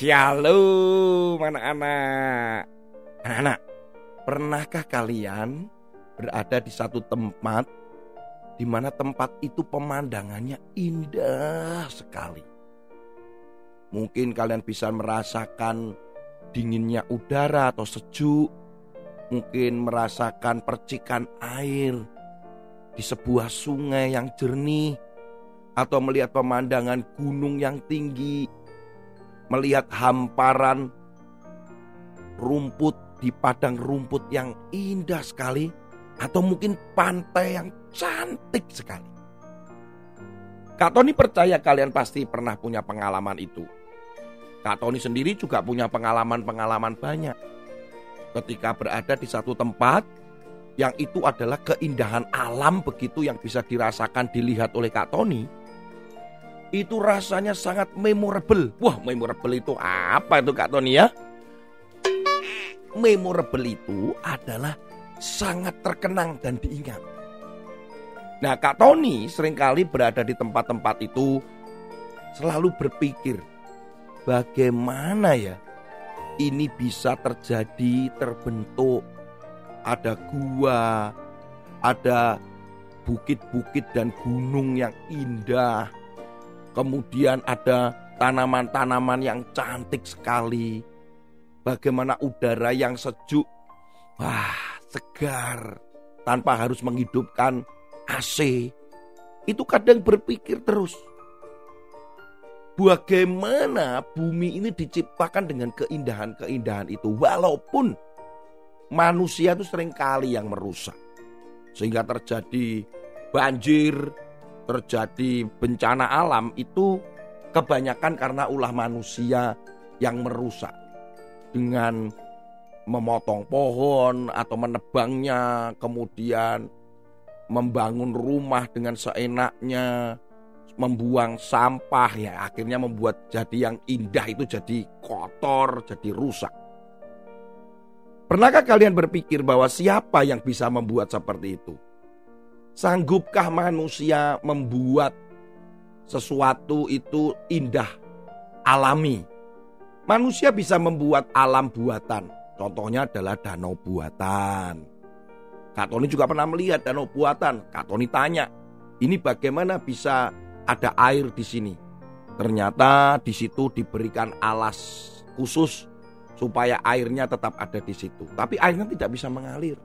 Shalom anak-anak Anak-anak Pernahkah kalian berada di satu tempat di mana tempat itu pemandangannya indah sekali. Mungkin kalian bisa merasakan dinginnya udara atau sejuk. Mungkin merasakan percikan air di sebuah sungai yang jernih atau melihat pemandangan gunung yang tinggi melihat hamparan rumput di padang rumput yang indah sekali, atau mungkin pantai yang cantik sekali. Kak Tony percaya kalian pasti pernah punya pengalaman itu. Kak Tony sendiri juga punya pengalaman-pengalaman banyak. Ketika berada di satu tempat yang itu adalah keindahan alam begitu yang bisa dirasakan dilihat oleh Kak Tony itu rasanya sangat memorable. Wah, memorable itu apa itu Kak Tony ya? Memorable itu adalah sangat terkenang dan diingat. Nah, Kak Tony sering kali berada di tempat-tempat itu selalu berpikir, bagaimana ya ini bisa terjadi, terbentuk, ada gua, ada bukit-bukit dan gunung yang indah, Kemudian ada tanaman-tanaman yang cantik sekali. Bagaimana udara yang sejuk. Wah, segar. Tanpa harus menghidupkan AC. Itu kadang berpikir terus. Bagaimana bumi ini diciptakan dengan keindahan-keindahan itu. Walaupun manusia itu sering kali yang merusak. Sehingga terjadi banjir, terjadi bencana alam itu kebanyakan karena ulah manusia yang merusak dengan memotong pohon atau menebangnya, kemudian membangun rumah dengan seenaknya, membuang sampah ya akhirnya membuat jadi yang indah itu jadi kotor, jadi rusak. Pernahkah kalian berpikir bahwa siapa yang bisa membuat seperti itu? Sanggupkah manusia membuat sesuatu itu indah, alami? Manusia bisa membuat alam buatan. Contohnya adalah danau buatan. Kak Tony juga pernah melihat danau buatan. Kak Tony tanya, ini bagaimana bisa ada air di sini? Ternyata di situ diberikan alas khusus supaya airnya tetap ada di situ. Tapi airnya tidak bisa mengalir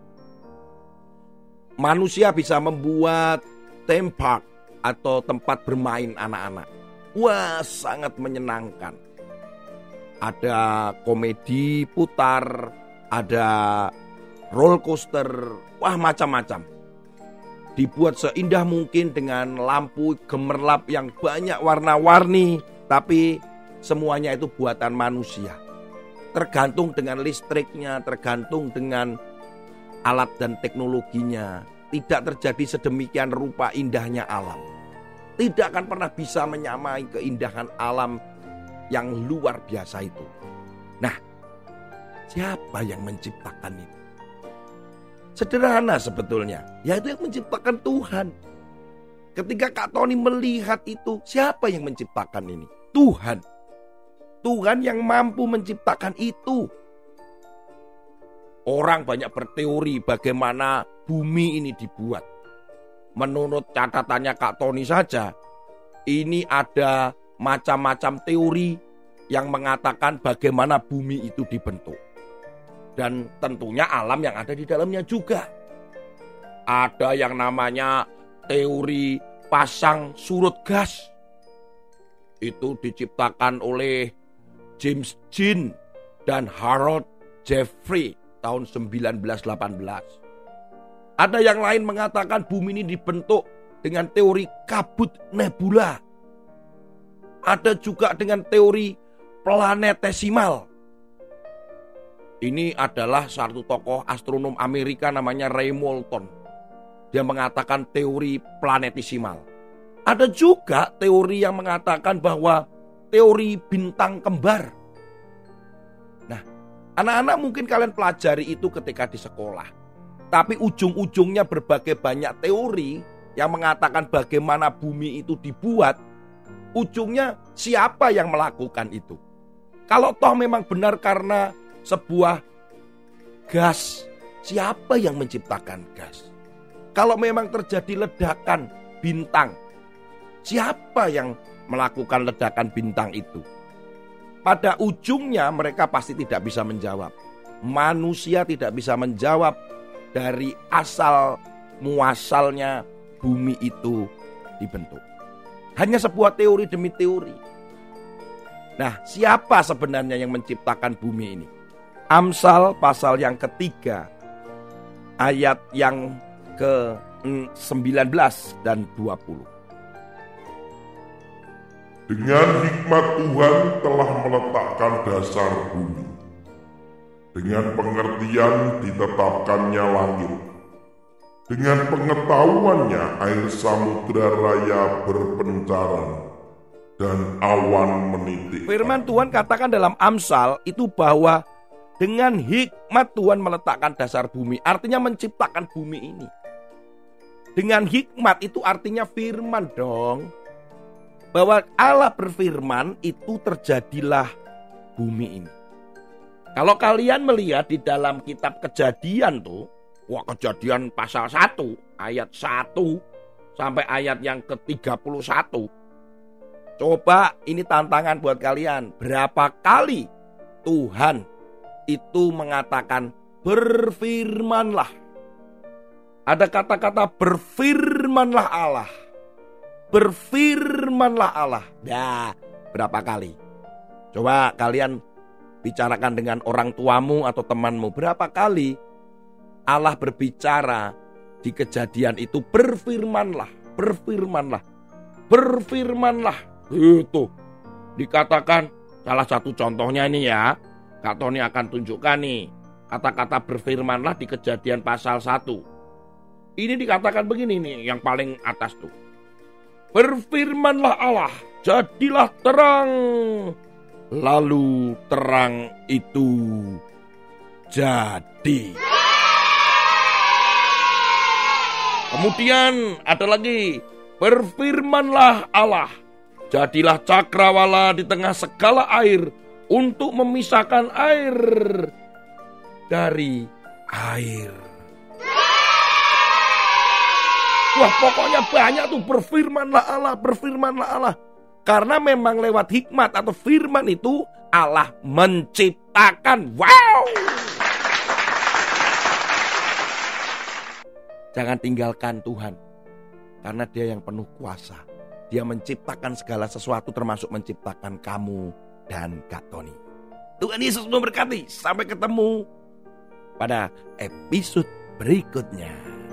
manusia bisa membuat theme park atau tempat bermain anak-anak. Wah, sangat menyenangkan. Ada komedi putar, ada roller coaster, wah macam-macam. Dibuat seindah mungkin dengan lampu gemerlap yang banyak warna-warni, tapi semuanya itu buatan manusia. Tergantung dengan listriknya, tergantung dengan alat dan teknologinya tidak terjadi sedemikian rupa indahnya alam. Tidak akan pernah bisa menyamai keindahan alam yang luar biasa itu. Nah, siapa yang menciptakan itu? Sederhana sebetulnya, yaitu yang menciptakan Tuhan. Ketika Kak Tony melihat itu, siapa yang menciptakan ini? Tuhan. Tuhan yang mampu menciptakan itu. Orang banyak berteori bagaimana bumi ini dibuat. Menurut catatannya Kak Tony saja, ini ada macam-macam teori yang mengatakan bagaimana bumi itu dibentuk. Dan tentunya alam yang ada di dalamnya juga. Ada yang namanya teori pasang surut gas. Itu diciptakan oleh James Jean dan Harold Jeffrey tahun 1918. Ada yang lain mengatakan bumi ini dibentuk dengan teori kabut nebula. Ada juga dengan teori planetesimal. Ini adalah satu tokoh astronom Amerika namanya Ray Moulton. Dia mengatakan teori planetesimal. Ada juga teori yang mengatakan bahwa teori bintang kembar. Anak-anak mungkin kalian pelajari itu ketika di sekolah. Tapi ujung-ujungnya berbagai banyak teori yang mengatakan bagaimana bumi itu dibuat. Ujungnya siapa yang melakukan itu? Kalau toh memang benar karena sebuah gas, siapa yang menciptakan gas? Kalau memang terjadi ledakan bintang, siapa yang melakukan ledakan bintang itu? Pada ujungnya mereka pasti tidak bisa menjawab. Manusia tidak bisa menjawab dari asal muasalnya bumi itu dibentuk. Hanya sebuah teori demi teori. Nah, siapa sebenarnya yang menciptakan bumi ini? Amsal pasal yang ketiga, ayat yang ke-19 dan 20. Dengan hikmat Tuhan telah meletakkan dasar bumi. Dengan pengertian ditetapkannya langit. Dengan pengetahuannya air samudra raya berpencaran dan awan menitik. Firman Tuhan katakan dalam Amsal itu bahwa dengan hikmat Tuhan meletakkan dasar bumi, artinya menciptakan bumi ini. Dengan hikmat itu artinya firman dong bahwa Allah berfirman itu terjadilah bumi ini. Kalau kalian melihat di dalam kitab kejadian tuh, wah kejadian pasal 1 ayat 1 sampai ayat yang ke-31. Coba ini tantangan buat kalian. Berapa kali Tuhan itu mengatakan berfirmanlah. Ada kata-kata berfirmanlah Allah berfirmanlah Allah. Ya, berapa kali? Coba kalian bicarakan dengan orang tuamu atau temanmu. Berapa kali Allah berbicara di kejadian itu berfirmanlah, berfirmanlah, berfirmanlah. Itu dikatakan salah satu contohnya ini ya. Kak Tony akan tunjukkan nih kata-kata berfirmanlah di kejadian pasal 1. Ini dikatakan begini nih yang paling atas tuh. Berfirmanlah Allah, jadilah terang. Lalu terang itu jadi. Kemudian ada lagi, berfirmanlah Allah, jadilah cakrawala di tengah segala air untuk memisahkan air dari air. Wah pokoknya banyak tuh berfirmanlah Allah, berfirmanlah Allah. Karena memang lewat hikmat atau firman itu Allah menciptakan. Wow! Jangan tinggalkan Tuhan. Karena dia yang penuh kuasa. Dia menciptakan segala sesuatu termasuk menciptakan kamu dan Kak Tony. Tuhan Yesus memberkati. Sampai ketemu pada episode berikutnya.